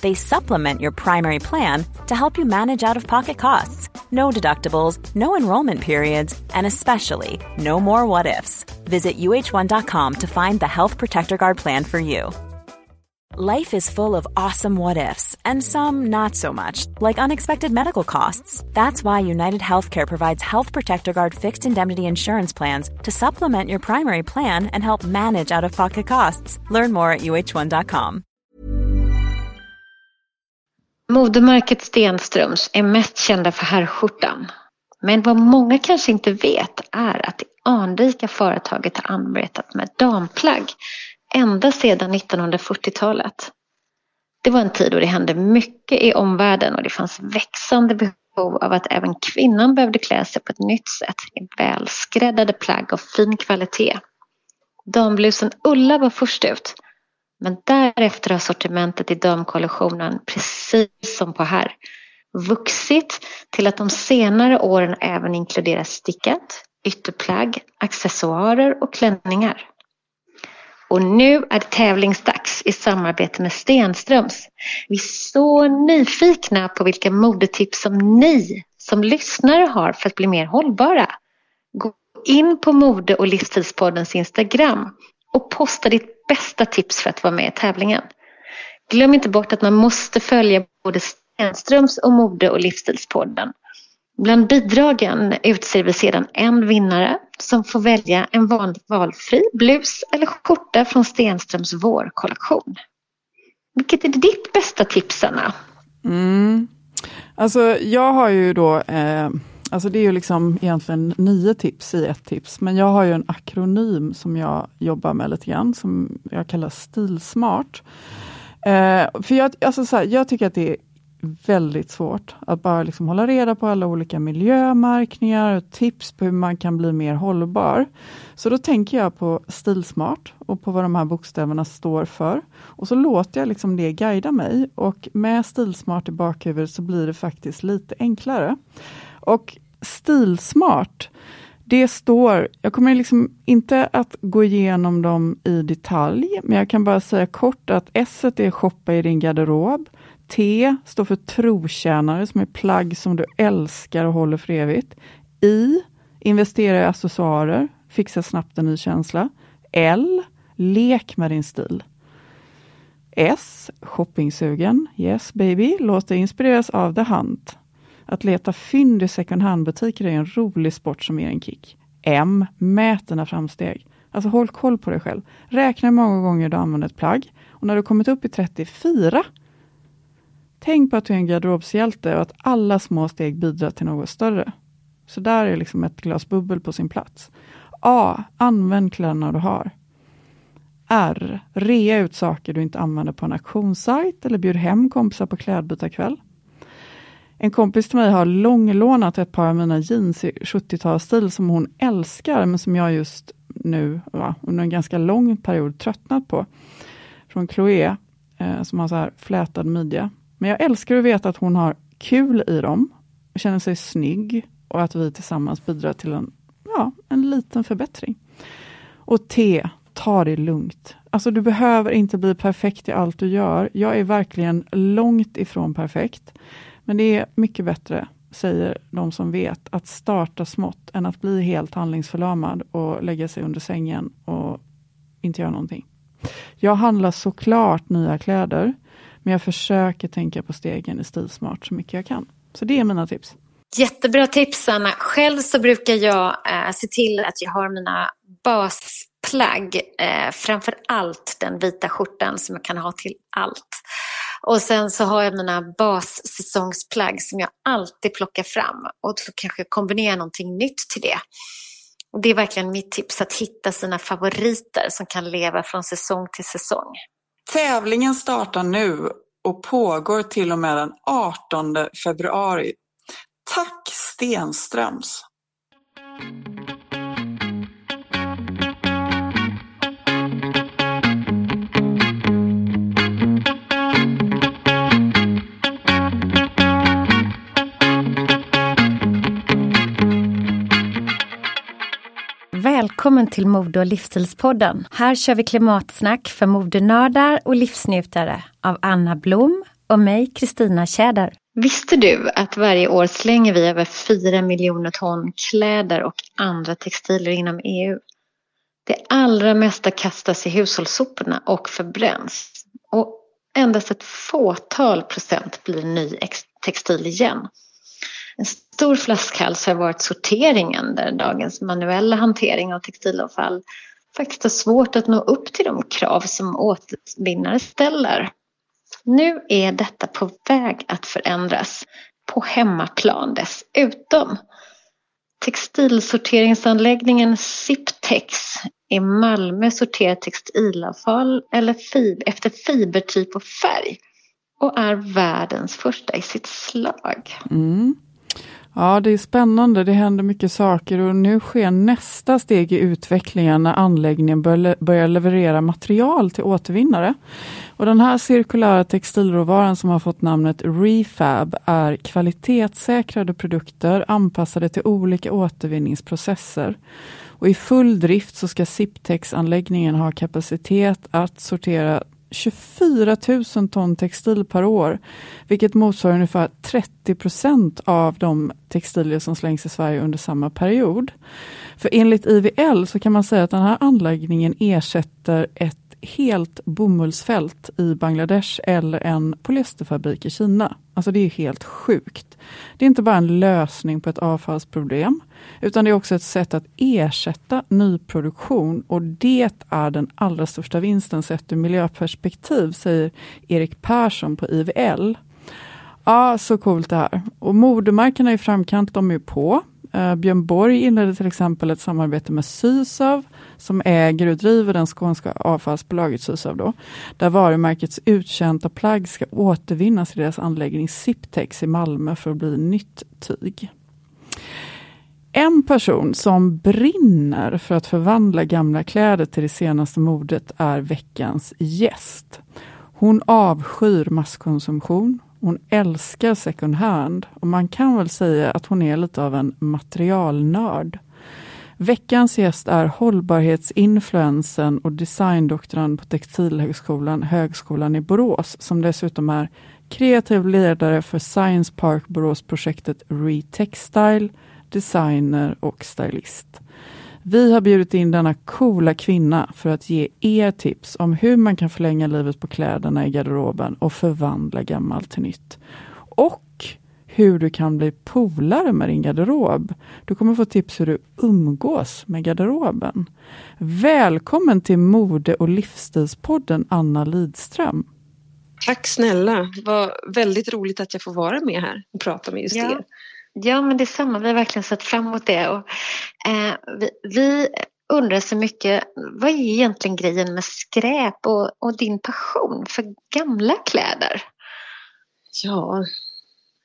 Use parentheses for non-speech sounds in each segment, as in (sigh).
they supplement your primary plan to help you manage out of pocket costs. No deductibles, no enrollment periods, and especially no more what ifs. Visit uh1.com to find the Health Protector Guard plan for you. Life is full of awesome what ifs, and some not so much, like unexpected medical costs. That's why United Healthcare provides Health Protector Guard fixed indemnity insurance plans to supplement your primary plan and help manage out of pocket costs. Learn more at uh1.com. Modemärket Stenströms är mest kända för herrskjortan. Men vad många kanske inte vet är att det anrika företaget har arbetat med damplagg ända sedan 1940-talet. Det var en tid då det hände mycket i omvärlden och det fanns växande behov av att även kvinnan behövde klä sig på ett nytt sätt i välskräddade plagg av fin kvalitet. Damblusen Ulla var först ut men därefter har sortimentet i damkollektionen, precis som på herr, vuxit till att de senare åren även inkluderar stickat, ytterplagg, accessoarer och klänningar. Och nu är det tävlingsdags i samarbete med Stenströms. Vi är så nyfikna på vilka modetips som ni som lyssnare har för att bli mer hållbara. Gå in på Mode och livsstilspoddens Instagram och posta ditt bästa tips för att vara med i tävlingen. Glöm inte bort att man måste följa både Stenströms och Mode och livsstilspodden. Bland bidragen utser vi sedan en vinnare som får välja en van, valfri blus eller skjorta från Stenströms vårkollektion. Vilket är ditt bästa tips, Anna? Mm. Alltså, jag har ju då eh Alltså det är ju liksom egentligen nio tips i ett tips, men jag har ju en akronym som jag jobbar med lite grann, som jag kallar Stilsmart. Eh, för jag, alltså så här, jag tycker att det är väldigt svårt att bara liksom hålla reda på alla olika miljömärkningar och tips på hur man kan bli mer hållbar. Så då tänker jag på Stilsmart och på vad de här bokstäverna står för. Och så låter jag liksom det guida mig och med Stilsmart i bakhuvudet så blir det faktiskt lite enklare. Och stilsmart, det står, jag kommer liksom inte att gå igenom dem i detalj, men jag kan bara säga kort att S är shoppa i din garderob. T står för trotjänare, som är plagg som du älskar och håller för evigt. I, investera i accessoarer, fixa snabbt en ny känsla. L, lek med din stil. S, shoppingsugen. Yes baby, låt dig inspireras av The Hunt. Att leta fynd i second hand-butiker är en rolig sport som ger en kick. M. Mät dina framsteg. Alltså håll koll på dig själv. Räkna hur många gånger du använder ett plagg. Och när du kommit upp i 34, tänk på att du är en garderobshjälte och att alla små steg bidrar till något större. Så där är liksom ett glas bubbel på sin plats. A. Använd kläderna du har. R. Rea ut saker du inte använder på en auktionssajt eller bjud hem kompisar på klädbytarkväll. En kompis till mig har långlånat ett par av mina jeans i 70-talsstil som hon älskar, men som jag just nu va, under en ganska lång period tröttnat på. Från Chloé, eh, som har så här flätad midja. Men jag älskar att veta att hon har kul i dem, och känner sig snygg och att vi tillsammans bidrar till en, ja, en liten förbättring. Och T, ta det lugnt. Alltså du behöver inte bli perfekt i allt du gör. Jag är verkligen långt ifrån perfekt. Men det är mycket bättre, säger de som vet, att starta smått än att bli helt handlingsförlamad och lägga sig under sängen och inte göra någonting. Jag handlar såklart nya kläder, men jag försöker tänka på stegen i Stilsmart så mycket jag kan. Så det är mina tips. Jättebra tips Anna. Själv så brukar jag eh, se till att jag har mina basplagg. Eh, framför allt den vita skjortan som jag kan ha till allt. Och sen så har jag mina bassäsongsplagg som jag alltid plockar fram. Och så kanske jag kombinerar någonting nytt till det. Och det är verkligen mitt tips att hitta sina favoriter som kan leva från säsong till säsong. Tävlingen startar nu och pågår till och med den 18 februari. Tack Stenströms! Välkommen till Mode och livsstilspodden. Här kör vi klimatsnack för modenördar och livsnjutare av Anna Blom och mig, Kristina Tjäder. Visste du att varje år slänger vi över 4 miljoner ton kläder och andra textilier inom EU? Det allra mesta kastas i hushållssoporna och förbränns. Och endast ett fåtal procent blir ny textil igen. En stor flaskhals har varit sorteringen där dagens manuella hantering av textilavfall faktiskt har svårt att nå upp till de krav som återvinnare ställer. Nu är detta på väg att förändras på hemmaplan dessutom. Textilsorteringsanläggningen Siptex i Malmö sorterar textilavfall eller fib efter fibertyp och färg och är världens första i sitt slag. Mm. Ja, det är spännande. Det händer mycket saker och nu sker nästa steg i utvecklingen när anläggningen börjar leverera material till återvinnare. Och den här cirkulära textilråvaran som har fått namnet Refab är kvalitetssäkrade produkter anpassade till olika återvinningsprocesser. Och I full drift så ska Siptex-anläggningen ha kapacitet att sortera 24 000 ton textil per år, vilket motsvarar ungefär 30 procent av de textilier som slängs i Sverige under samma period. För enligt IVL så kan man säga att den här anläggningen ersätter ett helt bomullsfält i Bangladesh eller en polyesterfabrik i Kina. Alltså det är helt sjukt. Det är inte bara en lösning på ett avfallsproblem, utan det är också ett sätt att ersätta nyproduktion och det är den allra största vinsten sett ur miljöperspektiv, säger Erik Persson på IVL. Ja, så coolt det här. Och modemarkerna i framkant, de är på. Uh, Björn Borg inledde till exempel ett samarbete med Sysav som äger och driver den skånska avfallsbolaget Sysav då, där varumärkets uttjänta plagg ska återvinnas i deras anläggning Siptex i Malmö för att bli nytt tyg. En person som brinner för att förvandla gamla kläder till det senaste modet är veckans gäst. Hon avskyr masskonsumtion, hon älskar second hand och man kan väl säga att hon är lite av en materialnörd. Veckans gäst är hållbarhetsinfluensen och designdoktorand på Textilhögskolan, Högskolan i Borås, som dessutom är kreativ ledare för Science Park Borås-projektet Retextile, designer och stylist. Vi har bjudit in denna coola kvinna för att ge er tips om hur man kan förlänga livet på kläderna i garderoben och förvandla gammalt till nytt. Och hur du kan bli polare med din garderob. Du kommer få tips hur du umgås med garderoben. Välkommen till Mode och livsstilspodden Anna Lidström. Tack snälla, vad väldigt roligt att jag får vara med här och prata med just ja. er. Ja, men detsamma. Vi har verkligen sett fram emot det. Och, eh, vi, vi, undrar så mycket, vad är egentligen grejen med skräp och, och din passion för gamla kläder? Ja,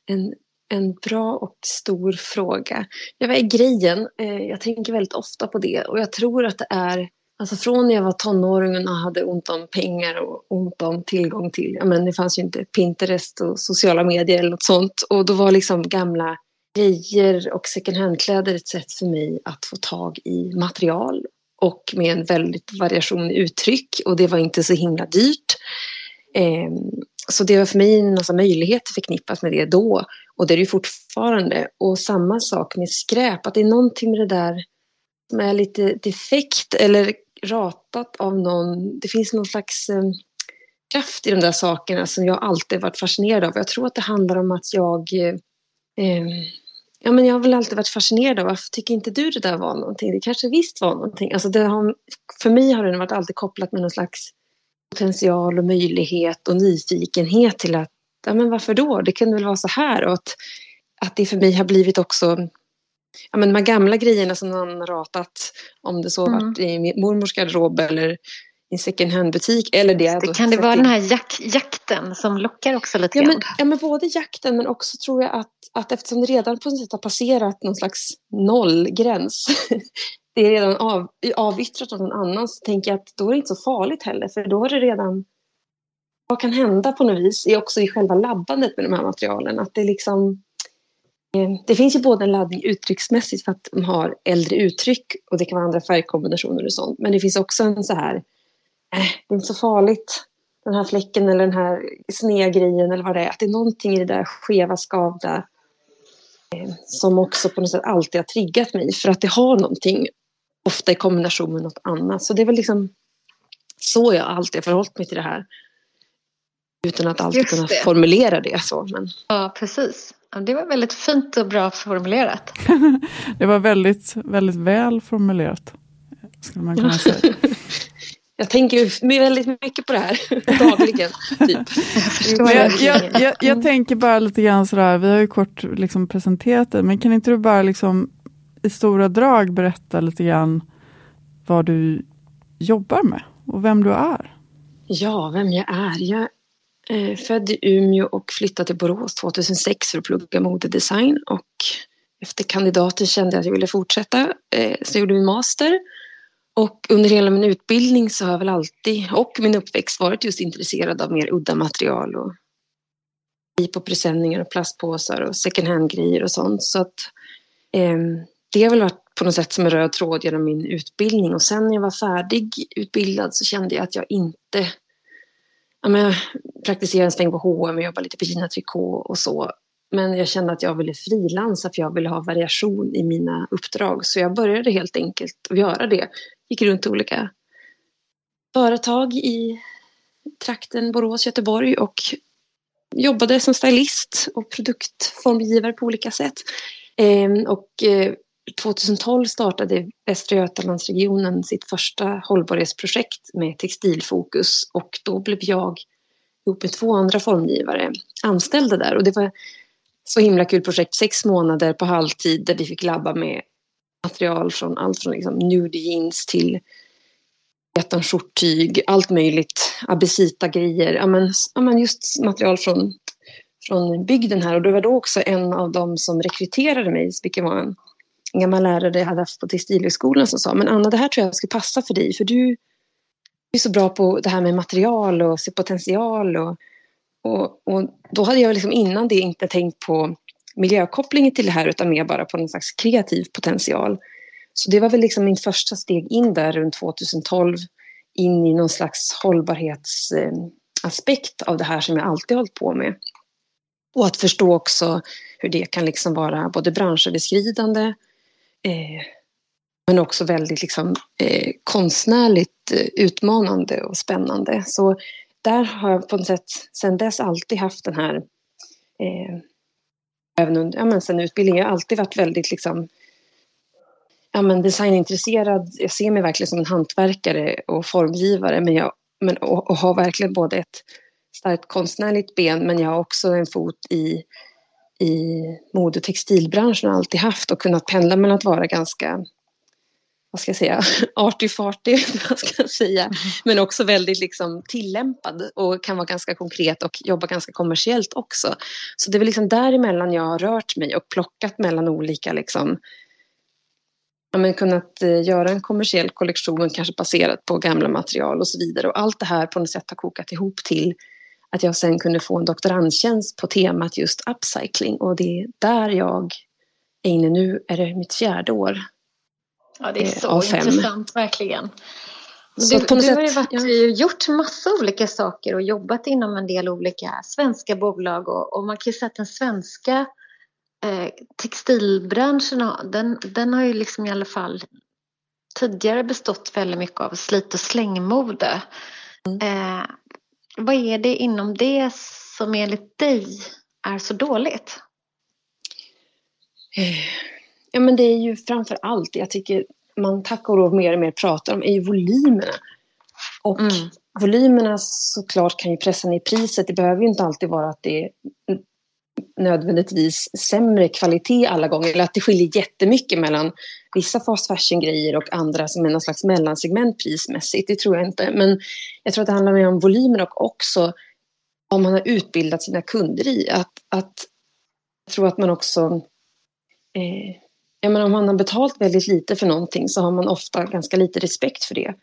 en, en bra och stor fråga. Ja, vad är grejen? Eh, jag tänker väldigt ofta på det och jag tror att det är Alltså från när jag var tonåring och hade ont om pengar och ont om tillgång till, ja men det fanns ju inte Pinterest och sociala medier eller något sånt. Och då var liksom gamla grejer och second hand-kläder ett sätt för mig att få tag i material och med en väldigt variation i uttryck och det var inte så himla dyrt. Ehm, så det var för mig en massa möjligheter förknippat med det då och det är det ju fortfarande. Och samma sak med skräp, att det är någonting med det där som är lite defekt eller ratat av någon. Det finns någon slags ehm, kraft i de där sakerna som jag alltid varit fascinerad av. Jag tror att det handlar om att jag eh, ja, men jag har väl alltid varit fascinerad av varför tycker inte du det där var någonting? Det kanske visst var någonting. Alltså det har, för mig har det varit alltid kopplat med någon slags potential och möjlighet och nyfikenhet till att, ja men varför då? Det kunde väl vara så här och att, att det för mig har blivit också ja, men de här gamla grejerna som någon ratat, om det så mm. varit i mormors garderob eller i en second hand-butik. Eller det, det kan det vara den här jak jakten som lockar också lite ja, grann? Men, ja, men både jakten men också tror jag att, att eftersom det redan på något sätt har passerat någon slags nollgräns (laughs) det är redan av, avyttrat av någon annan så tänker jag att då är det inte så farligt heller för då har det redan vad kan hända på något vis är också i själva labbandet med de här materialen att det liksom Eh, det finns ju både en laddning uttrycksmässigt för att de har äldre uttryck och det kan vara andra färgkombinationer och sånt. Men det finns också en så här, äh, det är inte så farligt, den här fläcken eller den här snedgrejen eller vad det är. Att det är någonting i det där skeva, skavda eh, som också på något sätt alltid har triggat mig för att det har någonting, ofta i kombination med något annat. Så det är väl liksom så jag alltid har förhållit mig till det här. Utan att alltid kunna formulera det så. Men... Ja, precis. Det var väldigt fint och bra formulerat. (laughs) det var väldigt, väldigt väl formulerat. Skulle man kunna säga. (laughs) Jag tänker väldigt mycket på det här (laughs) dagligen. Typ. Jag, jag, jag, jag, tänker bara lite grann sådär, vi har ju kort liksom presenterat det, men kan inte du bara liksom i stora drag berätta lite grann vad du jobbar med och vem du är? Ja, vem jag är? Jag Eh, född i Umeå och flyttade till Borås 2006 för att plugga modedesign. Och efter kandidaten kände jag att jag ville fortsätta, eh, så jag gjorde min master. Och under hela min utbildning så har jag väl alltid, och min uppväxt, varit just intresserad av mer udda material och på presenningar och plastpåsar och second hand-grejer och sånt. Så att eh, det har väl varit på något sätt som en röd tråd genom min utbildning. Och sen när jag var färdig utbildad så kände jag att jag inte ja, men jag praktiserade en sväng på H&M och jobbade lite på Gina Tricot och så. Men jag kände att jag ville frilansa för jag ville ha variation i mina uppdrag. Så jag började helt enkelt att göra det. Gick runt till olika företag i trakten Borås, Göteborg och jobbade som stylist och produktformgivare på olika sätt. Ehm, och eh, 2012 startade Västra Götalandsregionen sitt första hållbarhetsprojekt med textilfokus och då blev jag ihop med två andra formgivare anställda där. Och det var så himla kul projekt, sex månader på halvtid där vi fick labba med material från allt från liksom nude jeans till skjorttyg, allt möjligt, abesita-grejer. Ja men, ja men just material från, från bygden här. Och det var då också en av dem som rekryterade mig, vilket var en, en gammal lärare jag hade haft på Textilhögskolan som sa, men Anna det här tror jag skulle passa för dig, för du är så bra på det här med material och se potential. Och, och, och då hade jag liksom innan det inte tänkt på miljökopplingen till det här utan mer bara på någon slags kreativ potential. Så det var väl liksom min första steg in där runt 2012 in i någon slags hållbarhetsaspekt av det här som jag alltid hållit på med. Och att förstå också hur det kan liksom vara både branschöverskridande eh, men också väldigt liksom, eh, konstnärligt eh, utmanande och spännande. Så där har jag på något sätt sedan dess alltid haft den här, eh, även under, ja men sen utbildningen, jag har alltid varit väldigt liksom, ja men designintresserad. Jag ser mig verkligen som en hantverkare och formgivare, men jag, men, och, och har verkligen både ett starkt konstnärligt ben, men jag har också en fot i i mode och textilbranschen och alltid haft och kunnat pendla mellan att vara ganska vad ska jag säga, (laughs) arty-farty, (laughs) vad ska jag säga, mm. men också väldigt liksom tillämpad och kan vara ganska konkret och jobba ganska kommersiellt också. Så det är väl liksom däremellan jag har rört mig och plockat mellan olika liksom, ja, men kunnat eh, göra en kommersiell kollektion kanske baserat på gamla material och så vidare. Och allt det här på något sätt har kokat ihop till att jag sen kunde få en doktorandtjänst på temat just upcycling och det är där jag är inne nu, är det mitt fjärde år Ja, det är eh, så intressant verkligen. Du, du sätt, har ju varit, ja. gjort massa olika saker och jobbat inom en del olika svenska bolag och, och man kan ju säga att den svenska eh, textilbranschen den, den har ju liksom i alla fall tidigare bestått väldigt mycket av slit och slängmode. Mm. Eh, vad är det inom det som enligt dig är så dåligt? Ja men det är ju framför allt, jag tycker man tack och lov mer och mer pratar om, är ju volymerna. Och mm. volymerna såklart kan ju pressa ner priset. Det behöver ju inte alltid vara att det är nödvändigtvis sämre kvalitet alla gånger. Eller att det skiljer jättemycket mellan vissa fast fashion-grejer och andra som är någon slags mellansegment prismässigt. Det tror jag inte. Men jag tror att det handlar mer om volymer och också om man har utbildat sina kunder i. Att, att jag tror att man också... Eh, jag menar, om man har betalt väldigt lite för någonting så har man ofta ganska lite respekt för det. Jag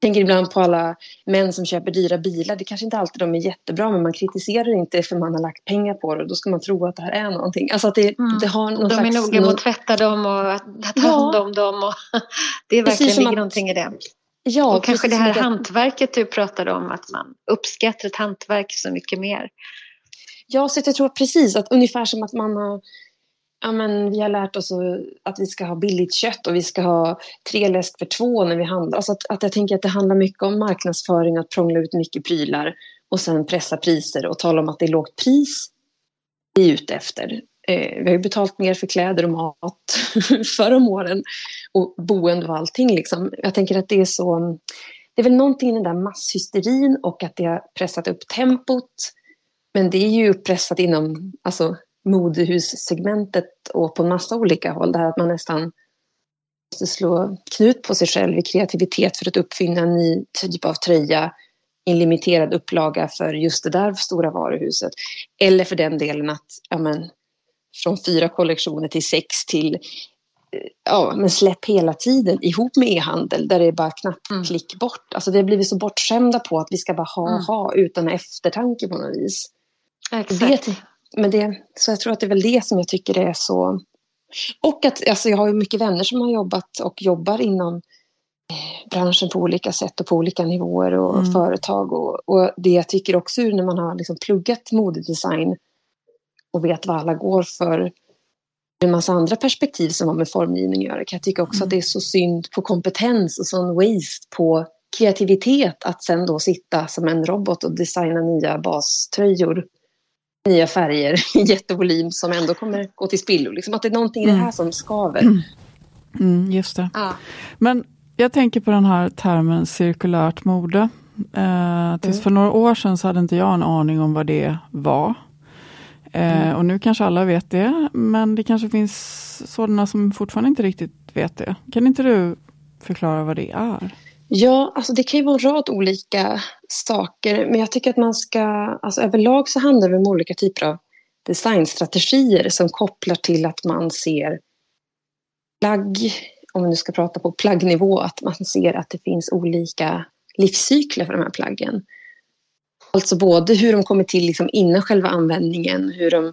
tänker ibland på alla män som köper dyra bilar. Det kanske inte alltid de är jättebra men man kritiserar inte för man har lagt pengar på det. Då ska man tro att det här är någonting. Alltså att det, mm. det har någon de slags, är noga med att tvätta dem och att ta hand om dem. Och (laughs) det är verkligen ligger att, någonting i det. Ja, och kanske det här det. hantverket du pratade om, att man uppskattar ett hantverk så mycket mer. Ja, så jag tror precis att ungefär som att man har ja, men vi har lärt oss att vi ska ha billigt kött och vi ska ha tre läsk för två när vi handlar. Alltså att, att jag tänker att det handlar mycket om marknadsföring, att prångla ut mycket prylar och sen pressa priser och tala om att det är lågt pris vi är ute efter. Eh, vi har ju betalt mer för kläder och mat (laughs) förr om åren och boende och allting. Liksom. Jag tänker att det är så... Det är väl någonting i den där masshysterin och att det har pressat upp tempot. Men det är ju pressat inom alltså, modehussegmentet och på en massa olika håll. Det här att man nästan måste slå knut på sig själv i kreativitet för att uppfinna en ny typ av tröja i en limiterad upplaga för just det där stora varuhuset. Eller för den delen att ja, men, från fyra kollektioner till sex till eh, ja, men släpp hela tiden ihop med e-handel där det är bara knappklick mm. bort. Alltså vi har blivit så bortskämda på att vi ska bara ha, mm. ha utan eftertanke på något vis. Exakt. Det, men det, så jag tror att det är väl det som jag tycker är så... Och att alltså jag har ju mycket vänner som har jobbat och jobbar inom eh, branschen på olika sätt och på olika nivåer och mm. företag. Och, och, det jag tycker också när man har liksom pluggat modedesign och vet vad alla går för en massa andra perspektiv som har med formgivning att göra kan jag tycka också mm. att det är så synd på kompetens och sån waste på kreativitet att sen då sitta som en robot och designa nya baströjor nya färger (laughs) i jättevolym som ändå kommer gå till spillo. Liksom att det är någonting mm. i det här som skaver. Mm. mm, just det. Ja. Men jag tänker på den här termen cirkulärt mode. Eh, tills mm. för några år sedan så hade inte jag en aning om vad det var. Eh, mm. och nu kanske alla vet det, men det kanske finns sådana som fortfarande inte riktigt vet det. Kan inte du förklara vad det är? Ja, alltså det kan ju vara en rad olika saker. Men jag tycker att man ska, alltså överlag så handlar det om olika typer av designstrategier som kopplar till att man ser plagg, om vi nu ska prata på plaggnivå, att man ser att det finns olika livscykler för de här plaggen. Alltså både hur de kommer till liksom innan själva användningen, hur de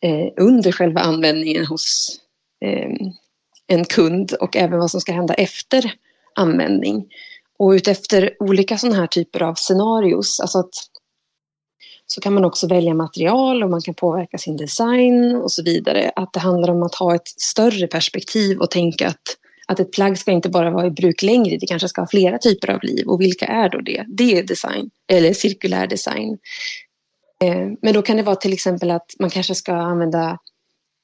eh, under själva användningen hos eh, en kund och även vad som ska hända efter användning. Och utefter olika sådana här typer av scenarios, alltså att, så kan man också välja material och man kan påverka sin design och så vidare. Att det handlar om att ha ett större perspektiv och tänka att, att ett plagg ska inte bara vara i bruk längre, det kanske ska ha flera typer av liv. Och vilka är då det? Det är design, eller cirkulär design. Eh, men då kan det vara till exempel att man kanske ska använda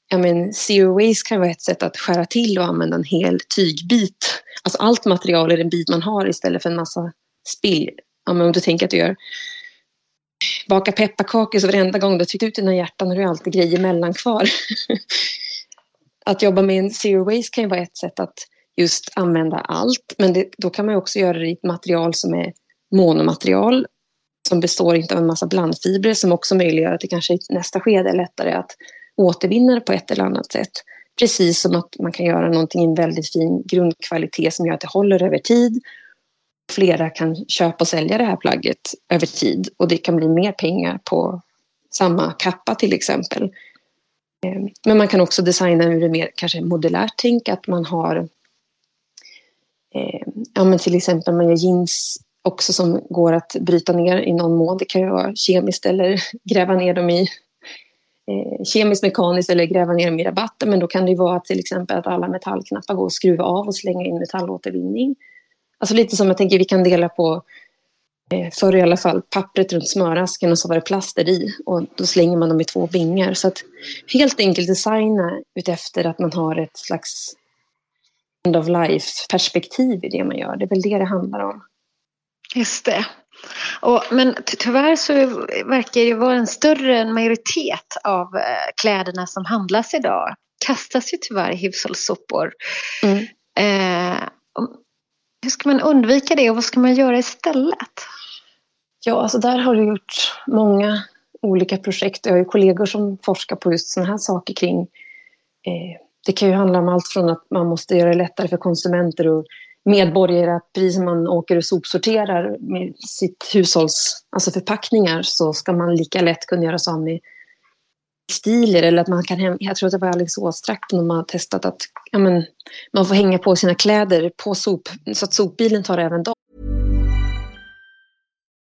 ja, men, zero waste kan vara ett sätt att skära till och använda en hel tygbit. Alltså allt material är en bit man har istället för en massa spill. Ja, men om du tänker att du gör baka pepparkakor så varenda gång du tryckt ut dina hjärtan har du alltid grejer mellan kvar. (laughs) att jobba med en zero waste kan ju vara ett sätt att just använda allt. Men det, då kan man också göra det i ett material som är monomaterial som består inte av en massa blandfibrer som också möjliggör att det kanske i nästa skede är lättare att återvinner på ett eller annat sätt. Precis som att man kan göra någonting i en väldigt fin grundkvalitet som gör att det håller över tid. Flera kan köpa och sälja det här plagget över tid och det kan bli mer pengar på samma kappa till exempel. Ehm, men man kan också designa ur ett mer kanske modulärt tänk att man har ehm, ja, men till exempel man gör jeans också som går att bryta ner i någon mån. Det kan ju vara kemiskt eller (laughs) gräva ner dem i eh, kemiskt, mekaniskt eller gräva ner dem i rabatter. Men då kan det ju vara till exempel att alla metallknappar går att skruva av och slänga in metallåtervinning. Alltså lite som jag tänker vi kan dela på eh, förr i alla fall, pappret runt smörasken och så var det plaster i. Och då slänger man dem i två vingar. Så att helt enkelt designa utefter att man har ett slags end of life-perspektiv i det man gör. Det är väl det det handlar om. Just det. Och, men tyvärr så verkar det vara en större majoritet av eh, kläderna som handlas idag kastas ju tyvärr i hushållssopor. Mm. Eh, hur ska man undvika det och vad ska man göra istället? Ja, alltså där har du gjort många olika projekt. Jag har ju kollegor som forskar på just sådana här saker kring eh, det kan ju handla om allt från att man måste göra det lättare för konsumenter och medborgare att precis som man åker och sopsorterar med sitt hushålls alltså förpackningar så ska man lika lätt kunna göra sig av med textilier eller att man kan hem, jag tror att det var Alingsåstrakten Åstrakten man har testat att ja, men, man får hänga på sina kläder på sop så att sopbilen tar även dem.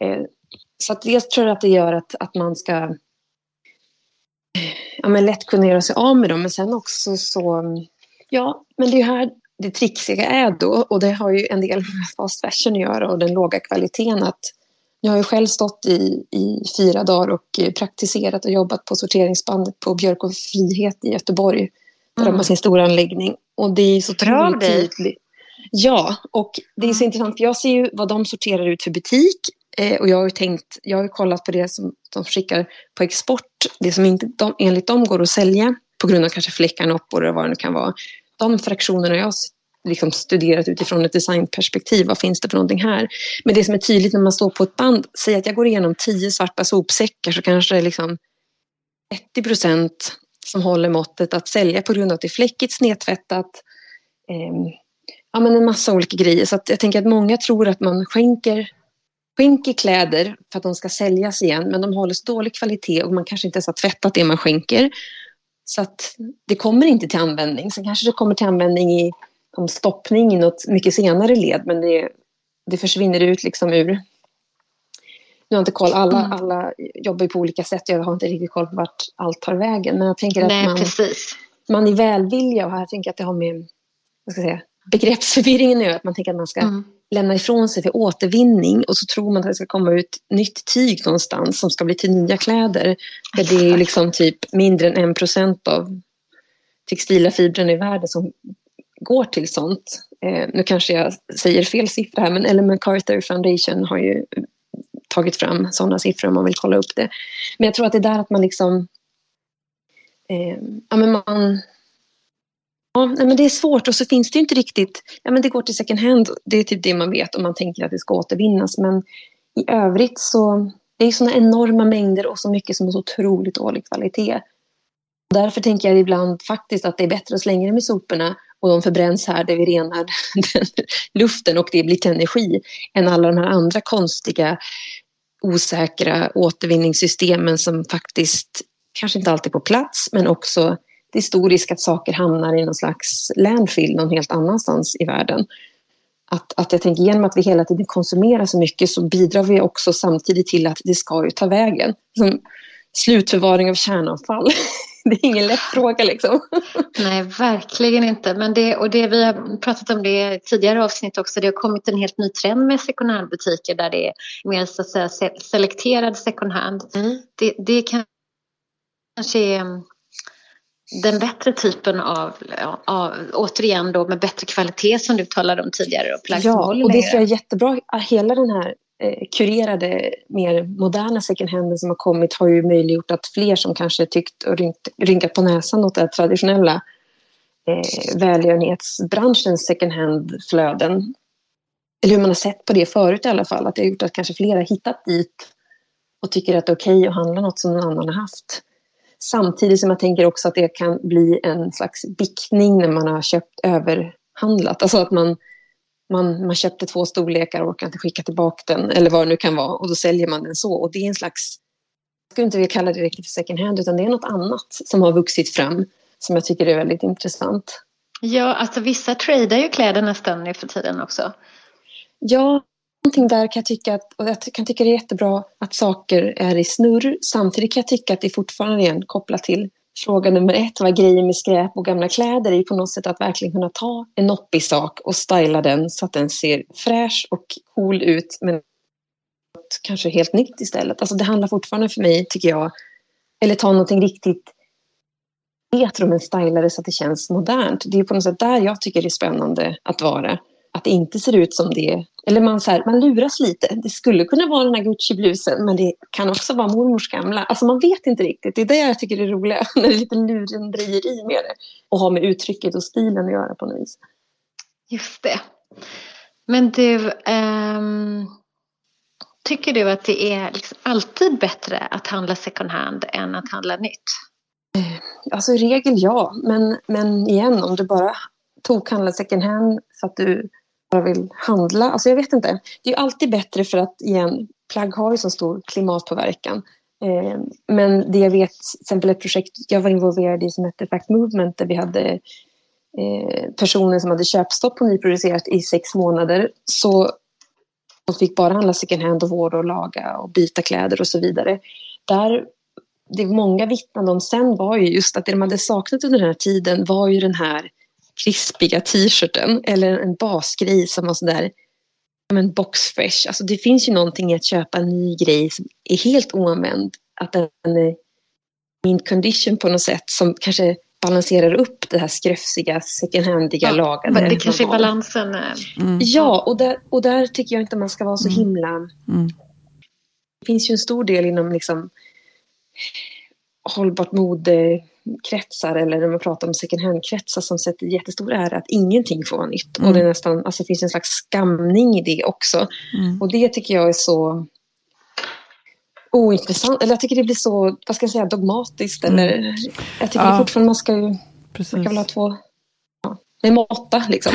Eh, så att dels tror jag att det gör att, att man ska ja, men lätt kunna göra sig av med dem. Men sen också så, ja, men det är här det trixiga är då. Och det har ju en del med fast fashion att göra och den låga kvaliteten. Att jag har ju själv stått i, i fyra dagar och praktiserat och jobbat på sorteringsbandet på Björk och Frihet i Göteborg. Där mm. de har sin stora anläggning. Och det är så otroligt tydligt. Ja, och det är så intressant för jag ser ju vad de sorterar ut för butik eh, och jag har ju tänkt, jag har ju kollat på det som de skickar på export, det som inte de, enligt dem går att sälja på grund av kanske fläckarnoppor eller vad det nu kan vara. De fraktionerna jag liksom studerat utifrån ett designperspektiv, vad finns det för någonting här? Men det som är tydligt när man står på ett band, säg att jag går igenom tio svarta sopsäckar så kanske det är liksom 30 procent som håller måttet att sälja på grund av att det är fläckigt, snedtvättat, eh, ja, men en massa olika grejer. Så jag tänker att många tror att man skänker, skänker kläder för att de ska säljas igen men de håller så dålig kvalitet och man kanske inte ens har tvättat det man skänker. Så att det kommer inte till användning. Sen kanske det kommer till användning i som stoppning i något mycket senare led men det, det försvinner ut liksom ur nu har jag inte koll, alla, mm. alla jobbar ju på olika sätt. Jag har inte riktigt koll på vart allt tar vägen. Men jag tänker att Nej, man, precis. man i välvilja och här tänker jag att det har med vad ska jag säga, begreppsförvirringen är att man tänker att man ska mm. lämna ifrån sig för återvinning och så tror man att det ska komma ut nytt tyg någonstans som ska bli till nya kläder. För det är liksom typ mindre än en procent av textila fibrerna i världen som går till sånt. Eh, nu kanske jag säger fel siffra här men Ellen MacArthur Foundation har ju tagit fram sådana siffror om man vill kolla upp det. Men jag tror att det är där att man liksom eh, ja, men man Ja, men det är svårt. Och så finns det inte riktigt, ja men det går till second hand, det är typ det man vet om man tänker att det ska återvinnas. Men i övrigt så det är sådana enorma mängder och så mycket som är så otroligt dålig kvalitet. Därför tänker jag ibland faktiskt att det är bättre att slänga dem i soporna och de förbränns här där vi renar (laughs) luften och det blir till energi än alla de här andra konstiga osäkra återvinningssystemen som faktiskt kanske inte alltid är på plats men också det är stor risk att saker hamnar i någon slags landfill någon helt annanstans i världen. Att, att jag tänker genom att vi hela tiden konsumerar så mycket så bidrar vi också samtidigt till att det ska ju ta vägen. Som slutförvaring av kärnavfall. (laughs) det är ingen lätt fråga liksom. (laughs) Nej, verkligen inte. Men det, och det, vi har pratat om det tidigare avsnitt också. Det har kommit en helt ny trend med second hand-butiker där det är mer så att säga selekterad second hand. Mm. Det, det kanske är den bättre typen av, av, återigen då med bättre kvalitet som du talade om tidigare. Och ja, och det tror jag är jättebra. Hela den här eh, kurerade, mer moderna second hand som har kommit har ju möjliggjort att fler som kanske tyckt och rynkt, rynkat på näsan åt det traditionella eh, välgörenhetsbranschens second hand-flöden. Eller hur man har sett på det förut i alla fall. Att det har gjort att kanske fler har hittat dit och tycker att det är okej okay att handla något som någon annan har haft. Samtidigt som jag tänker också att det kan bli en slags bickning när man har köpt överhandlat. Alltså att man, man, man köpte två storlekar och orkar inte skicka tillbaka den eller vad det nu kan vara och då säljer man den så. Och det är en slags, jag skulle inte vilja kalla det riktigt för second hand utan det är något annat som har vuxit fram som jag tycker är väldigt intressant. Ja, alltså vissa tradar ju kläder nästan nu för tiden också. Ja, någonting där kan jag tycka att, och jag kan tycka det är jättebra att saker är i snurr. Samtidigt kan jag tycka att det fortfarande är kopplat till fråga nummer ett, vad grejer med skräp och gamla kläder är på något sätt att verkligen kunna ta en noppig sak och styla den så att den ser fräsch och cool ut men kanske helt nytt istället. Alltså det handlar fortfarande för mig, tycker jag, eller ta någonting riktigt retro men styla det så att det känns modernt. Det är på något sätt där jag tycker det är spännande att vara att det inte ser ut som det Eller man, så här, man luras lite. Det skulle kunna vara den här Gucci-blusen men det kan också vara mormors gamla. Alltså man vet inte riktigt. Det är det jag tycker är roligt. När (laughs) det är lite lurendrejeri med det. Och har med uttrycket och stilen att göra på något vis. Just det. Men du, ähm, tycker du att det är liksom alltid bättre att handla second hand än att handla nytt? Alltså i regel ja, men, men igen om du bara tokhandlar second hand så att du bara vill handla. Alltså jag vet inte. Det är alltid bättre för att igen, plagg har ju så stor klimatpåverkan. Eh, men det jag vet, till exempel ett projekt jag var involverad i som hette Fact Movement där vi hade eh, personer som hade köpstopp på nyproducerat i sex månader. Så de fick bara handla second hand och vårda och laga och byta kläder och så vidare. Där det många vittnade om sen var ju just att det de hade saknat under den här tiden var ju den här krispiga t-shirten eller en basgrej som var sådär men boxfresh. Alltså det finns ju någonting i att köpa en ny grej som är helt oanvänd. Att den är min condition på något sätt som kanske balanserar upp det här skröfsiga, second handiga, ja, lagade. Det kanske är balansen. Eh, mm. Ja, och där, och där tycker jag inte man ska vara så mm. himla... Mm. Det finns ju en stor del inom liksom hållbart mode kretsar eller när man pratar om second hand-kretsar som sätter jättestor ära att ingenting får vara nytt. Mm. Och det är nästan, alltså finns en slags skamning i det också. Mm. Och det tycker jag är så ointressant, eller jag tycker det blir så, vad ska jag säga, dogmatiskt. Mm. Eller, jag tycker ja. fortfarande man ska ju, Precis. man kan väl ha två, ja, med måtta liksom.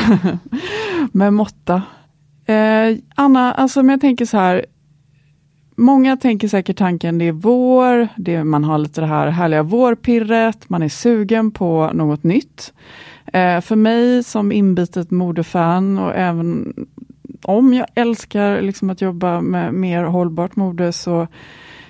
(laughs) med måtta. Eh, Anna, alltså om jag tänker så här, Många tänker säkert tanken det är vår, det, man har lite det här härliga vårpirret, man är sugen på något nytt. Eh, för mig som inbitet modefan och även om jag älskar liksom att jobba med mer hållbart mode så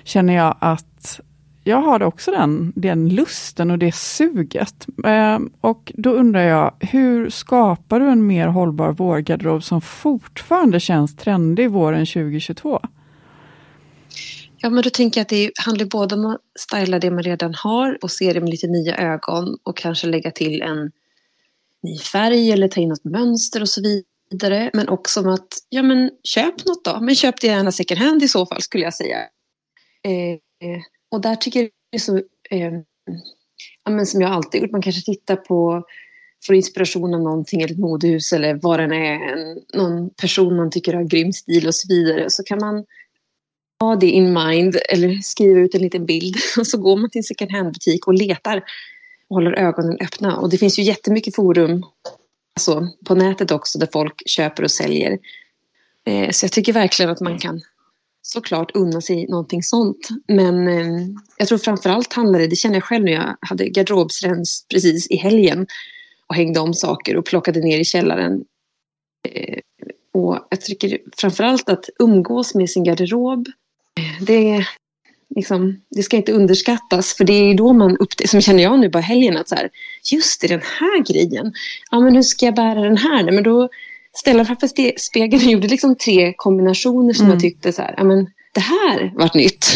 känner jag att jag har också den, den lusten och det suget. Eh, och då undrar jag, hur skapar du en mer hållbar vårgarderob som fortfarande känns trendig våren 2022? Ja, men då tänker jag att det handlar både om att styla det man redan har och se det med lite nya ögon och kanske lägga till en ny färg eller ta in något mönster och så vidare. Men också om att, ja men köp något då. Men köp det gärna second hand i så fall skulle jag säga. Eh, och där tycker jag det är så, eh, ja men som jag alltid gjort, man kanske tittar på får inspiration av någonting, eller ett modehus eller vad den är, en, någon person man tycker har grym stil och så vidare. Så kan man ha det in mind eller skriva ut en liten bild (laughs) och så går man till en second hand-butik och letar och håller ögonen öppna. Och det finns ju jättemycket forum alltså, på nätet också där folk köper och säljer. Eh, så jag tycker verkligen att man kan såklart unna sig någonting sånt. Men eh, jag tror framförallt handlar det, det känner jag själv när jag hade garderobsrens precis i helgen och hängde om saker och plockade ner i källaren. Eh, och jag tycker framförallt att umgås med sin garderob det, liksom, det ska inte underskattas. För det är då man upptäcker, som känner jag nu på helgen, att så här, just det, den här grejen. Ja, men hur ska jag bära den här? Men då ställde jag framför spegeln och gjorde liksom tre kombinationer som mm. jag tyckte så här, ja men det här vart nytt.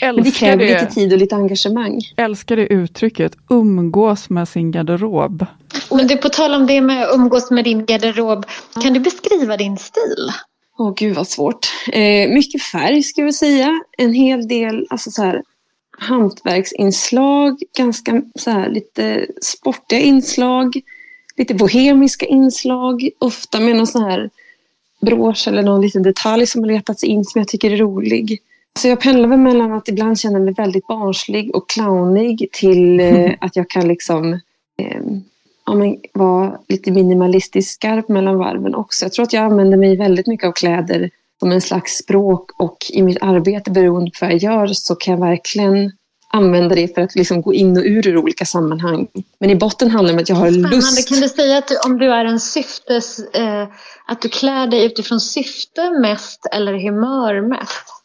Men det kräver det. lite tid och lite engagemang. Jag älskar det uttrycket, umgås med sin garderob. Men du, på tal om det med att umgås med din garderob, kan du beskriva din stil? Åh gud vad svårt. Eh, mycket färg ska vi säga. En hel del alltså så här, hantverksinslag, ganska så här, lite sportiga inslag, lite bohemiska inslag, ofta med någon sån här brosch eller någon liten detalj som har letats in som jag tycker är rolig. Så jag pendlar väl mellan att ibland känna mig väldigt barnslig och clownig till eh, (laughs) att jag kan liksom eh, ja, men, vara lite minimalistiskt skarp mellan varven också. Jag tror att jag använder mig väldigt mycket av kläder som en slags språk och i mitt arbete beroende på vad jag gör så kan jag verkligen använda det för att liksom gå in och ur ur olika sammanhang. Men i botten handlar det om att jag har Spännande. lust. Kan du säga att du, om du är en syftes, eh, att du klär dig utifrån syfte mest eller humör mest?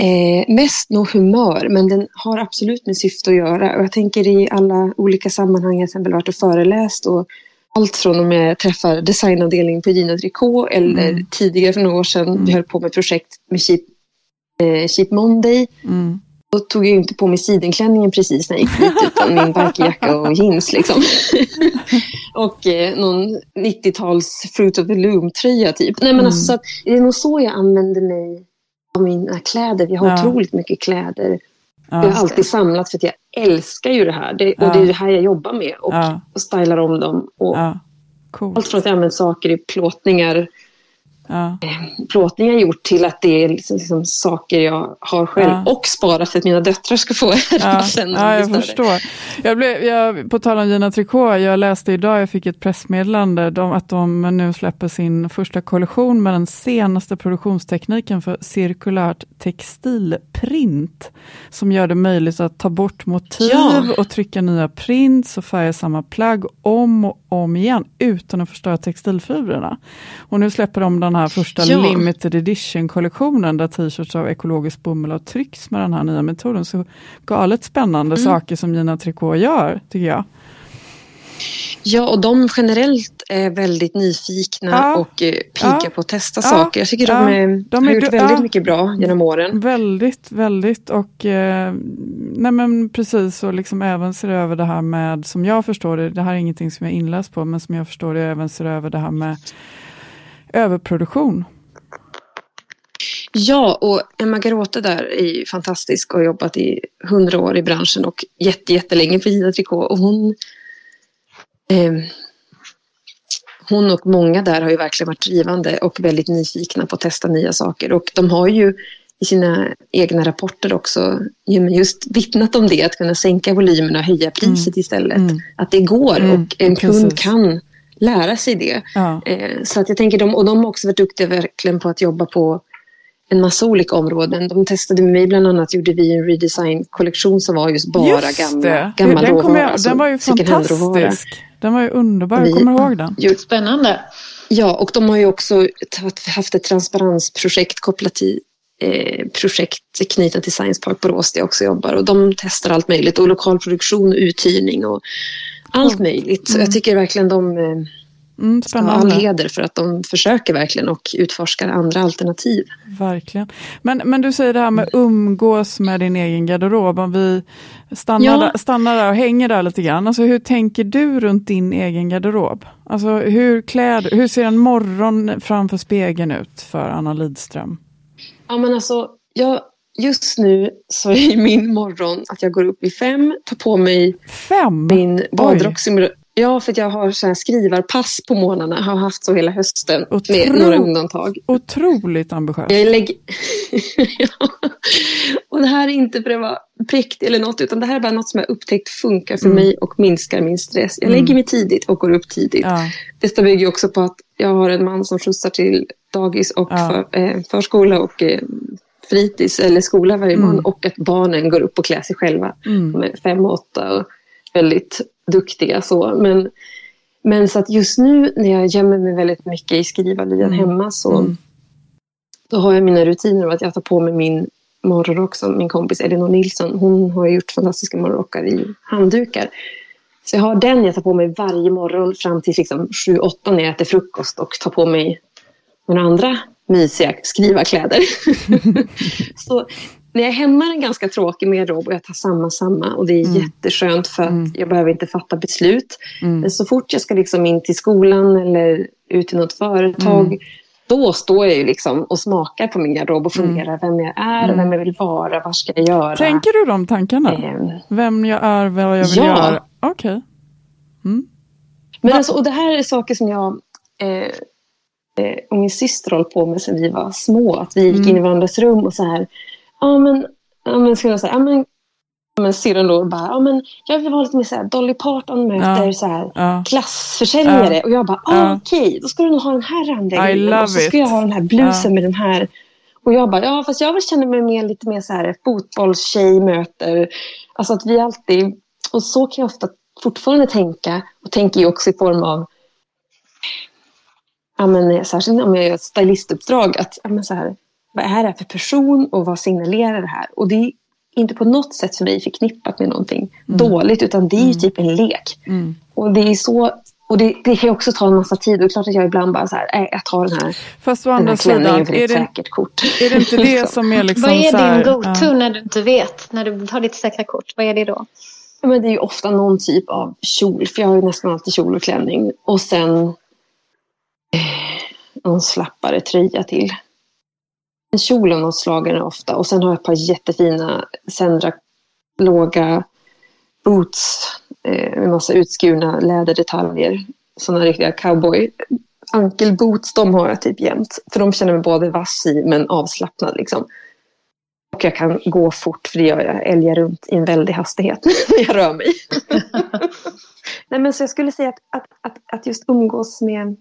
Eh, mest nog humör, men den har absolut med syfte att göra. Och jag tänker i alla olika sammanhang, jag har till exempel varit och föreläst och allt från om jag träffar designavdelningen på Gina Tricot eller mm. tidigare för några år sedan, mm. vi höll på med projekt med Cheap, eh, Cheap Monday. Mm. Då tog jag inte på mig sidenklänningen precis när jag gick dit utan min bikerjacka och jeans liksom. (laughs) och eh, någon 90-tals Fruit of the Loom-tröja typ. Nej men mm. alltså, det är nog så jag använder mig av mina kläder. Vi har ja. otroligt mycket kläder. Ja, jag har alltid samlat för att jag älskar ju det här. Det, och det är det här jag jobbar med. Och, och stylar om dem. Och Allt från att jag använder saker i plåtningar ja. plåtningar gjort till att det är liksom, liksom saker jag har själv ja. och sparat för att mina döttrar ska få (laughs) ja. sen. Ja, jag förstår. Jag blev, jag, på tal om Gina Tricot, jag läste idag, jag fick ett pressmeddelande de, att de nu släpper sin första kollektion med den senaste produktionstekniken för cirkulärt textilprint, som gör det möjligt att ta bort motiv ja. och trycka nya prints och färga samma plagg om och om igen utan att förstöra textilfibrerna. Och nu släpper de den här första ja. limited edition-kollektionen där t-shirts av ekologisk bomull har tryckts med den här nya metoden. Så galet spännande mm. saker som Gina Tricot gör, tycker jag. Ja, och de generellt är väldigt nyfikna ja. och eh, pigga ja. på att testa ja. saker. Jag tycker de, är, de har gjort väldigt mycket bra genom åren. Väldigt, väldigt och eh, nej men precis och liksom även ser över det här med, som jag förstår det, det här är ingenting som jag inläst på, men som jag förstår det, även ser över det här med överproduktion. Ja, och Emma Garote där är ju fantastisk och har jobbat i hundra år i branschen och jätte, jättelänge för Gina Tricot. Och hon, eh, hon och många där har ju verkligen varit drivande och väldigt nyfikna på att testa nya saker. Och de har ju i sina egna rapporter också just vittnat om det, att kunna sänka volymerna och höja priset mm. istället. Mm. Att det går mm. och en kund Precis. kan lära sig det. Ja. Eh, så att jag tänker, de, och de har också varit duktiga verkligen på att jobba på en massa olika områden. De testade med mig bland annat, gjorde vi en redesign-kollektion som var just bara just gamla, gammal den råvara. Jag, den var ju fantastisk. Den var ju underbar, jag kommer ihåg den. Gjort. Spännande. Ja, och de har ju också haft ett transparensprojekt kopplat till eh, projekt knutet till Science Park Borås där jag också jobbar. Och de testar allt möjligt och lokalproduktion och uthyrning och allt möjligt. Så jag tycker verkligen de eh, Mm, ha all spännande. heder för att de försöker verkligen och utforskar andra alternativ. Verkligen. Men, men du säger det här med umgås med din egen garderob. Om vi stannar, Ja. där, stannar där och hänger där lite grann. Alltså, hur tänker du runt din egen garderob? Alltså, hur, klär, hur ser en morgon framför spegeln ut för Anna Lidström? Ja, men alltså, jag, just nu så är (laughs) min morgon att jag går upp vid fem, tar på mig Fem? min badrock. Ja, för att jag har så här skrivarpass på morgnarna. Har haft så hela hösten med Otro- några undantag. Otroligt ambitiöst. Jag lägger... (laughs) ja. Och det här är inte för att vara präktig eller något, utan det här är bara något som jag upptäckt funkar för Mm. mig och minskar min stress. Jag Mm. lägger mig tidigt och går upp tidigt. Ja. Detta bygger också på att jag har en man som skjutsar till dagis och Ja. för, eh, förskola och eh, fritids eller skola varje Mm. morgon och att barnen går upp och klär sig själva. Mm. De är fem och åtta och väldigt duktiga så. Men, men så att just nu när jag gömmer mig väldigt mycket i skrivarlyan Mm. hemma så Mm. då har jag mina rutiner av att jag tar på mig min morgonrock som min kompis Elinor Nilsson. Hon har gjort fantastiska morgonrockar i handdukar. Så jag har den jag tar på mig varje morgon fram till liksom 7-8 när jag äter frukost och tar på mig några andra mysiga skrivarkläder. (laughs) så när jag är hemma är den ganska tråkig med garderob och jag tar samma, samma. Och det är Mm. jätteskönt för att Mm. jag behöver inte fatta beslut. Mm. Men så fort jag ska liksom in till skolan eller ut till något företag Mm. då står jag ju liksom och smakar på min garderob och funderar vem jag är, Mm. vem jag vill vara, vad ska jag göra. Tänker du de tankarna? Ehm, Vem jag är, vad jag vill Ja. göra? Okej. Mm. Men alltså, och det här är saker som jag eh, och min syster håller på med sedan vi var små. Att vi gick Mm. in i varandras rum och så här. Ja men, ja, men ska jag säga, ja men, men syrran då bara, ja men jag vill vara lite mer så här, Dolly Parton möter Ja. så här Ja. klassförsäljare. Ja. Och jag bara, ah, okej, då ska du nog ha den här randiga Och så ska jag ha den här blusen med den här. Och jag bara, ja fast jag känna mig mer, lite mer så här fotbollstjej möter. Alltså att vi alltid, och så kan jag ofta fortfarande tänka. Och tänker ju också i form av ja, men, särskilt om jag gör ett stylistuppdrag, att ja, men, så här, vad är det här för person och vad signalerar det här? Och det är inte på något sätt för mig förknippat med någonting dåligt, utan det är ju typ en lek. Mm. Och det är så och det, det kan ju också ta en massa tid. Och det är klart att jag ibland bara så här, äh, jag tar den här, Fast å andra sidan, för det är ett det, säkert kort. är det inte det (laughs) som är liksom Vad är så här, din go-to ja. när du inte vet? När du tar ditt säkra kort, vad är det då? Ja, Men det är ju ofta någon typ av kjol, för jag har ju nästan alltid kjol och klänning. Och sen eh, någon slappare tröja till. En kjol av något slag är ofta. Och sen har jag ett par jättefina Sendra låga boots eh, med massa utskurna läderdetaljer. Sådana riktiga cowboy ankelboots, de har jag typ jämt. För de känner mig både vass i men avslappnad liksom. Och jag kan gå fort för det gör jag. Jag älgar runt i en väldig hastighet (laughs) när jag rör mig. (laughs) Nej, men så jag skulle säga att, att, att, att just umgås med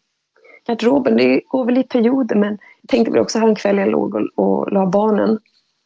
garderoben, det går väl i perioder. Men jag tänkte väl också här en kväll jag låg och, och la barnen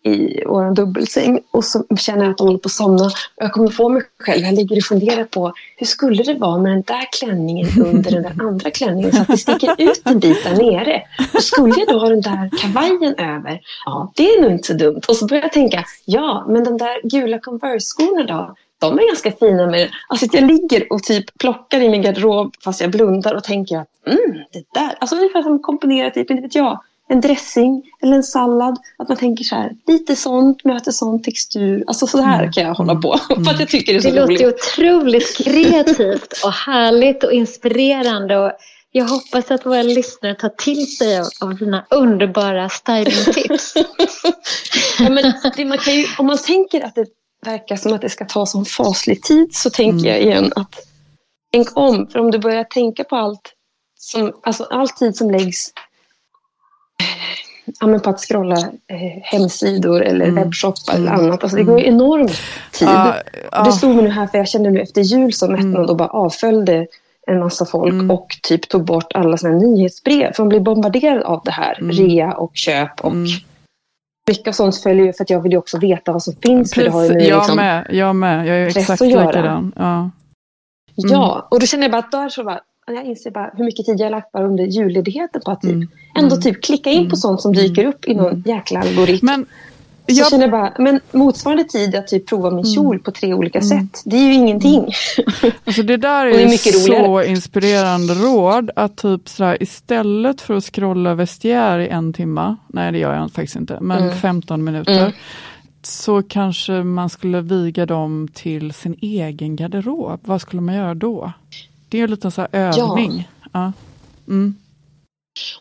i vår dubbelsäng och så känner jag att de håller på att somna. Och jag kommer få mig själv, jag ligger och funderar på hur skulle det vara med den där klänningen under den där andra klänningen så att det sticker ut en bit där nere. Och skulle jag då ha den där kavajen över, ja det är nog inte så dumt. Och så börjar jag tänka, ja men de där gula Converse-skorna då? De är ganska fina med Alltså att jag ligger och typ plockar i min garderob fast jag blundar och tänker att mm, det där, alltså ungefär som komponera typ, inte vet jag, en dressing eller en sallad. Att man tänker så här, lite sånt möter sån textur. Alltså så här kan jag hålla på. (laughs) För att jag tycker det är så Det låter roligt. ju otroligt kreativt (laughs) och härligt och inspirerande. Och jag hoppas att våra lyssnare tar till sig av, av dina underbara stylingtips. (laughs) ja, men det, man kan ju, om man tänker att det verkar som att det ska ta sån faslig tid så tänker jag igen att tänk om. För om du börjar tänka på allt som, alltså all tid som läggs ja, men på att scrolla eh, hemsidor eller webbshoppar eller annat. Alltså, det går ju enorm tid. Ja, Och det stod mig nu här för jag kände nu efter jul som mättnad och bara avföljde en massa folk och typ tog bort alla här nyhetsbrev. För man blir bombarderad av det här. Rea och köp och mycket av sånt följer ju för att jag vill ju också veta vad som finns. För det har ju Precis, jag liksom, med, jag med. Jag är exakt likadan. Ja. Ja, och då känner jag bara att där så bara, jag inser bara hur mycket tid jag lagt bara under julledigheten på att typ, Mm. ändå typ klicka in på sånt som dyker upp i någon jäkla algoritm. Men jag- känner bara, men motsvarande tid att typ prova min kjol på tre olika Mm. sätt, det är ju ingenting. (laughs) Alltså det där Och det är, är så roligare. inspirerande råd att typ sådär, istället för att scrolla vestiär i en timma, nej det gör jag faktiskt inte, men Mm. 15 minuter, Mm. så kanske man skulle viga dem till sin egen garderob. Vad skulle man göra då? Det är ju lite så övning. Ja. Mm.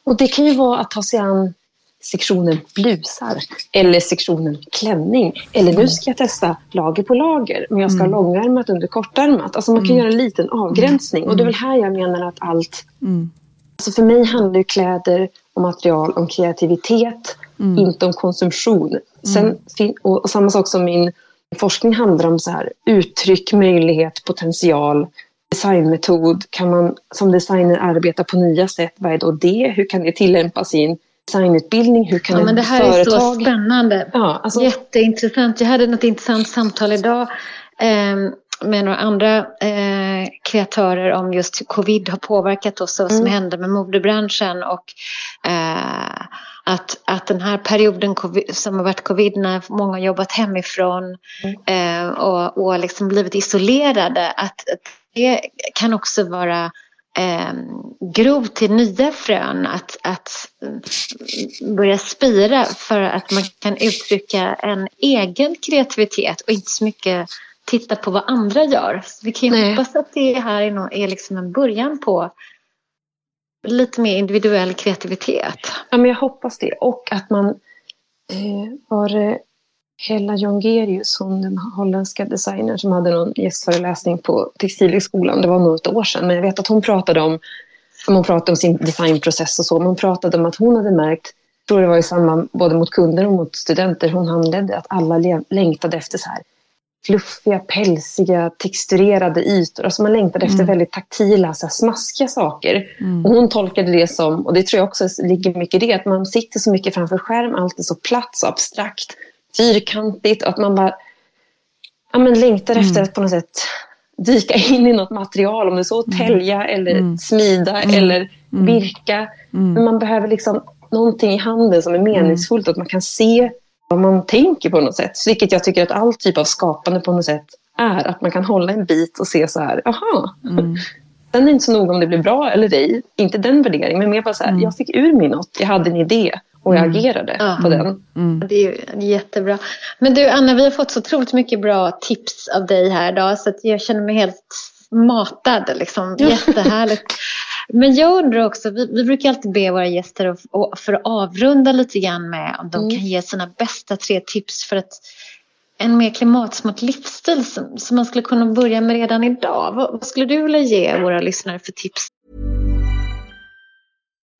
Och det kan ju vara att ta sig an sektionen blusar eller sektionen klänning. Eller nu ska jag testa lager på lager, men jag ska ha långärmat under kortärmat. Alltså man kan göra en liten avgränsning. Och det är väl här jag menar att allt... Mm. Alltså för mig handlar ju kläder och material om kreativitet, inte om konsumtion. Sen, och, och samma sak som min forskning handlar om så här, uttryck, möjlighet, potential, designmetod. Kan man som designer arbeta på nya sätt? Vad är då det? Hur kan det tillämpas i en designutbildning? Hur kan Ja, men det här är så företag... spännande. Ja, alltså, Jätteintressant. Jag hade något intressant samtal idag eh, med några andra eh, kreatörer om just hur covid har påverkat oss och vad som Mm. händer med modebranschen. Och eh, att, att den här perioden covid, som har varit covid när många har jobbat hemifrån eh, och, och liksom blivit isolerade. Att, att det kan också vara eh, grov till nya frön att, att börja spira för att man kan uttrycka en egen kreativitet och inte så mycket titta på vad andra gör. Så vi kan ju Nej. hoppas att det här är, nå- är liksom en början på lite mer individuell kreativitet. Ja, men jag hoppas det. Och att man... Eh, var det Hella Jongerius, hon den holländska designern som hade någon gästföreläsning på Textilhögskolan. Det var nog ett år sedan. Men jag vet att hon pratade om, hon pratade om sin designprocess och så. Men hon pratade om att hon hade märkt, jag tror det var i samband både mot kunder och mot studenter hon handledde, att alla längtade efter så här fluffiga, pälsiga, texturerade ytor. Alltså man längtade efter väldigt taktila, så här smaskiga saker. Och hon tolkade det som, och det tror jag också ligger mycket i det, att man sitter så mycket framför skärm, allt är så platt, så abstrakt, fyrkantigt, och att man bara ja, men längtar efter att på något sätt dyka in i något material, om det är så tälja eller smida eller virka. Men man behöver liksom någonting i handen som är meningsfullt, att man kan se vad man tänker på något sätt. Vilket jag tycker att all typ av skapande på något sätt är. Att man kan hålla en bit och se så här, aha. Sen är det inte så noga om det blir bra eller ej. Inte den värderingen, men mer bara så här, jag fick ur mig något. Jag hade en idé och jag agerade Ja. på den. Det är jättebra. Men du Anna, vi har fått så otroligt mycket bra tips av dig här idag så att jag känner mig helt matad. Liksom. Jättehärligt. Men jag undrar också, vi, vi brukar alltid be våra gäster att, och för att avrunda lite grann med om de kan ge sina bästa tre tips för att en mer klimatsmart livsstil som, som man skulle kunna börja med redan idag. Vad, vad skulle du vilja ge våra lyssnare för tips?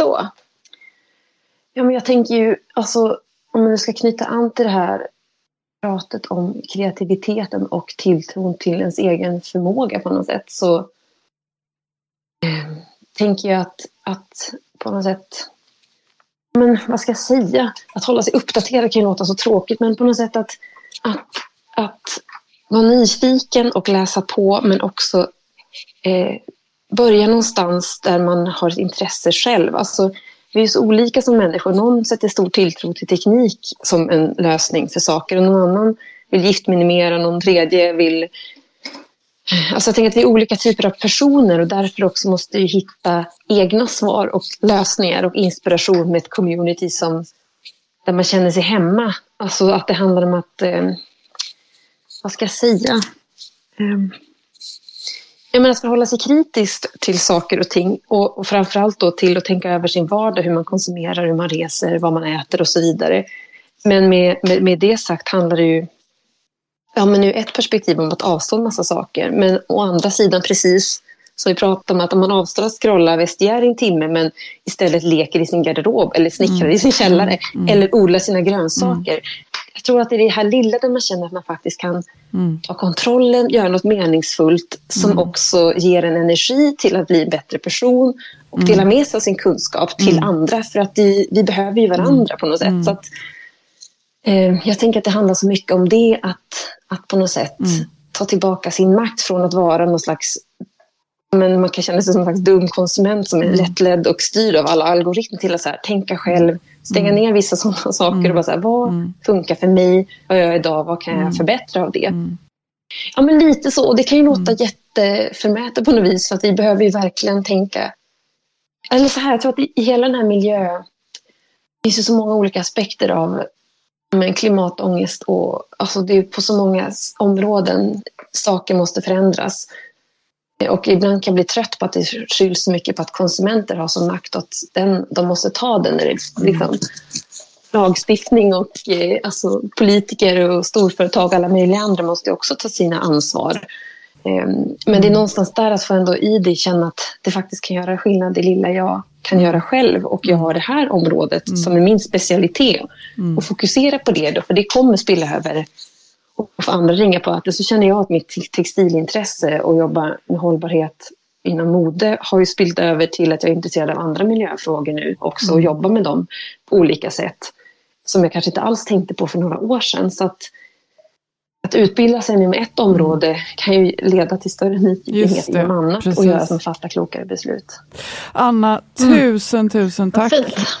Då? Ja, men jag tänker ju, alltså, om man nu ska knyta an till det här pratet om kreativiteten och tilltron till ens egen förmåga på något sätt så eh, tänker jag att, att på något sätt men vad ska jag säga? Att hålla sig uppdaterad kan ju låta så tråkigt men på något sätt att, att, att vara nyfiken och läsa på men också eh, börja någonstans där man har ett intresse själv. Alltså, vi är så olika som människor. Någon sätter stor tilltro till teknik som en lösning för saker och någon annan vill giftminimera, någon tredje vill... Alltså jag tänker att vi är olika typer av personer och därför också måste vi hitta egna svar och lösningar och inspiration med ett community som, där man känner sig hemma. Alltså att det handlar om att... Eh, vad ska jag säga? Eh, jag menar, att förhålla sig kritiskt till saker och ting och, och framförallt då till att tänka över sin vardag, hur man konsumerar, hur man reser, vad man äter och så vidare. Men med, med, med det sagt handlar det ju ja, men nu ett perspektiv om att avstå en massa saker. Men å andra sidan precis som vi pratade om att om man avstår att scrolla vestiär i en timme men istället leker i sin garderob eller snickrar mm. i sin källare mm. eller odlar sina grönsaker. Mm. Jag tror att det är det här lilla där man känner att man faktiskt kan mm. ta kontrollen, göra något meningsfullt som mm. också ger en energi till att bli en bättre person och mm. dela med sig av sin kunskap till mm. andra. För att vi, vi behöver ju varandra på något sätt. Så att, eh, jag tänker att det handlar så mycket om det, att, att på något sätt ta tillbaka sin makt från att vara någon slags men man kan känna sig som en slags dum konsument som är mm. lättledd och styrd av alla algoritmer till att så här, tänka själv, stänga mm. ner vissa sådana (laughs) saker mm. och bara så här, vad mm. funkar för mig, vad gör jag idag, vad kan jag förbättra av det? Ja men lite så, och det kan ju låta mm. jätteförmätet på något vis för att vi behöver ju verkligen tänka, eller så här, jag tror att i, i hela den här miljön det finns ju så många olika aspekter av men klimatångest och alltså det är på så många områden saker måste förändras. Och ibland kan jag bli trött på att det skylls så mycket på att konsumenter har sån makt att den, de måste ta den. När det, liksom, lagstiftning och eh, alltså, politiker och storföretag och alla möjliga andra måste också ta sina ansvar. Eh, men det är någonstans där att få ändå i det känna att det faktiskt kan göra skillnad det lilla jag kan göra själv och jag har det här området mm. som är min specialitet. Mm. Och fokusera på det då, för det kommer spilla över och få andra ringa på att så känner jag att mitt textilintresse och jobba med hållbarhet inom mode har ju spilt över till att jag är intresserad av andra miljöfrågor nu också och mm. jobbar med dem på olika sätt som jag kanske inte alls tänkte på för några år sedan. Så att, att utbilda sig inom ett område kan ju leda till större nyfikenhet inom annat precis. och göra att man fattar klokare beslut. Anna, tusen mm. tusen tack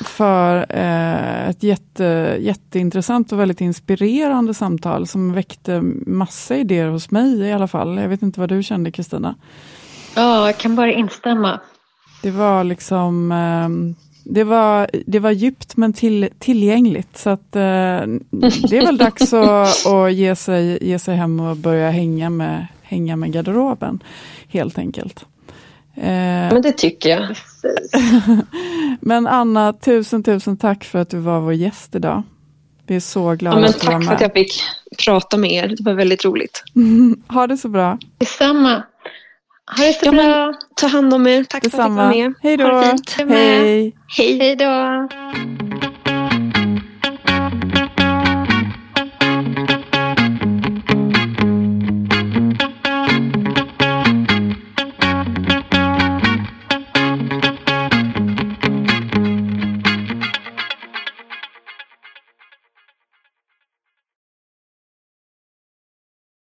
för eh, ett jätte, jätteintressant och väldigt inspirerande samtal som väckte massa idéer hos mig i alla fall. Jag vet inte vad du kände Kristina? Ja, jag kan bara instämma. Det var liksom eh, det var, det var djupt men till, tillgängligt. Så att, eh, det är väl dags att, att ge, sig, ge sig hem och börja hänga med, hänga med garderoben. Helt enkelt. Eh, men det tycker jag. (laughs) men Anna, tusen tusen tack för att du var vår gäst idag. Vi är så glada ja, men att du var med. Tack för att jag fick prata med er. Det var väldigt roligt. (laughs) ha det så bra. Detsamma. Ha det så ja, bra. Ta hand om er. Tack Detsamma. för att fick vara med. Hej då. Hej. Hej då.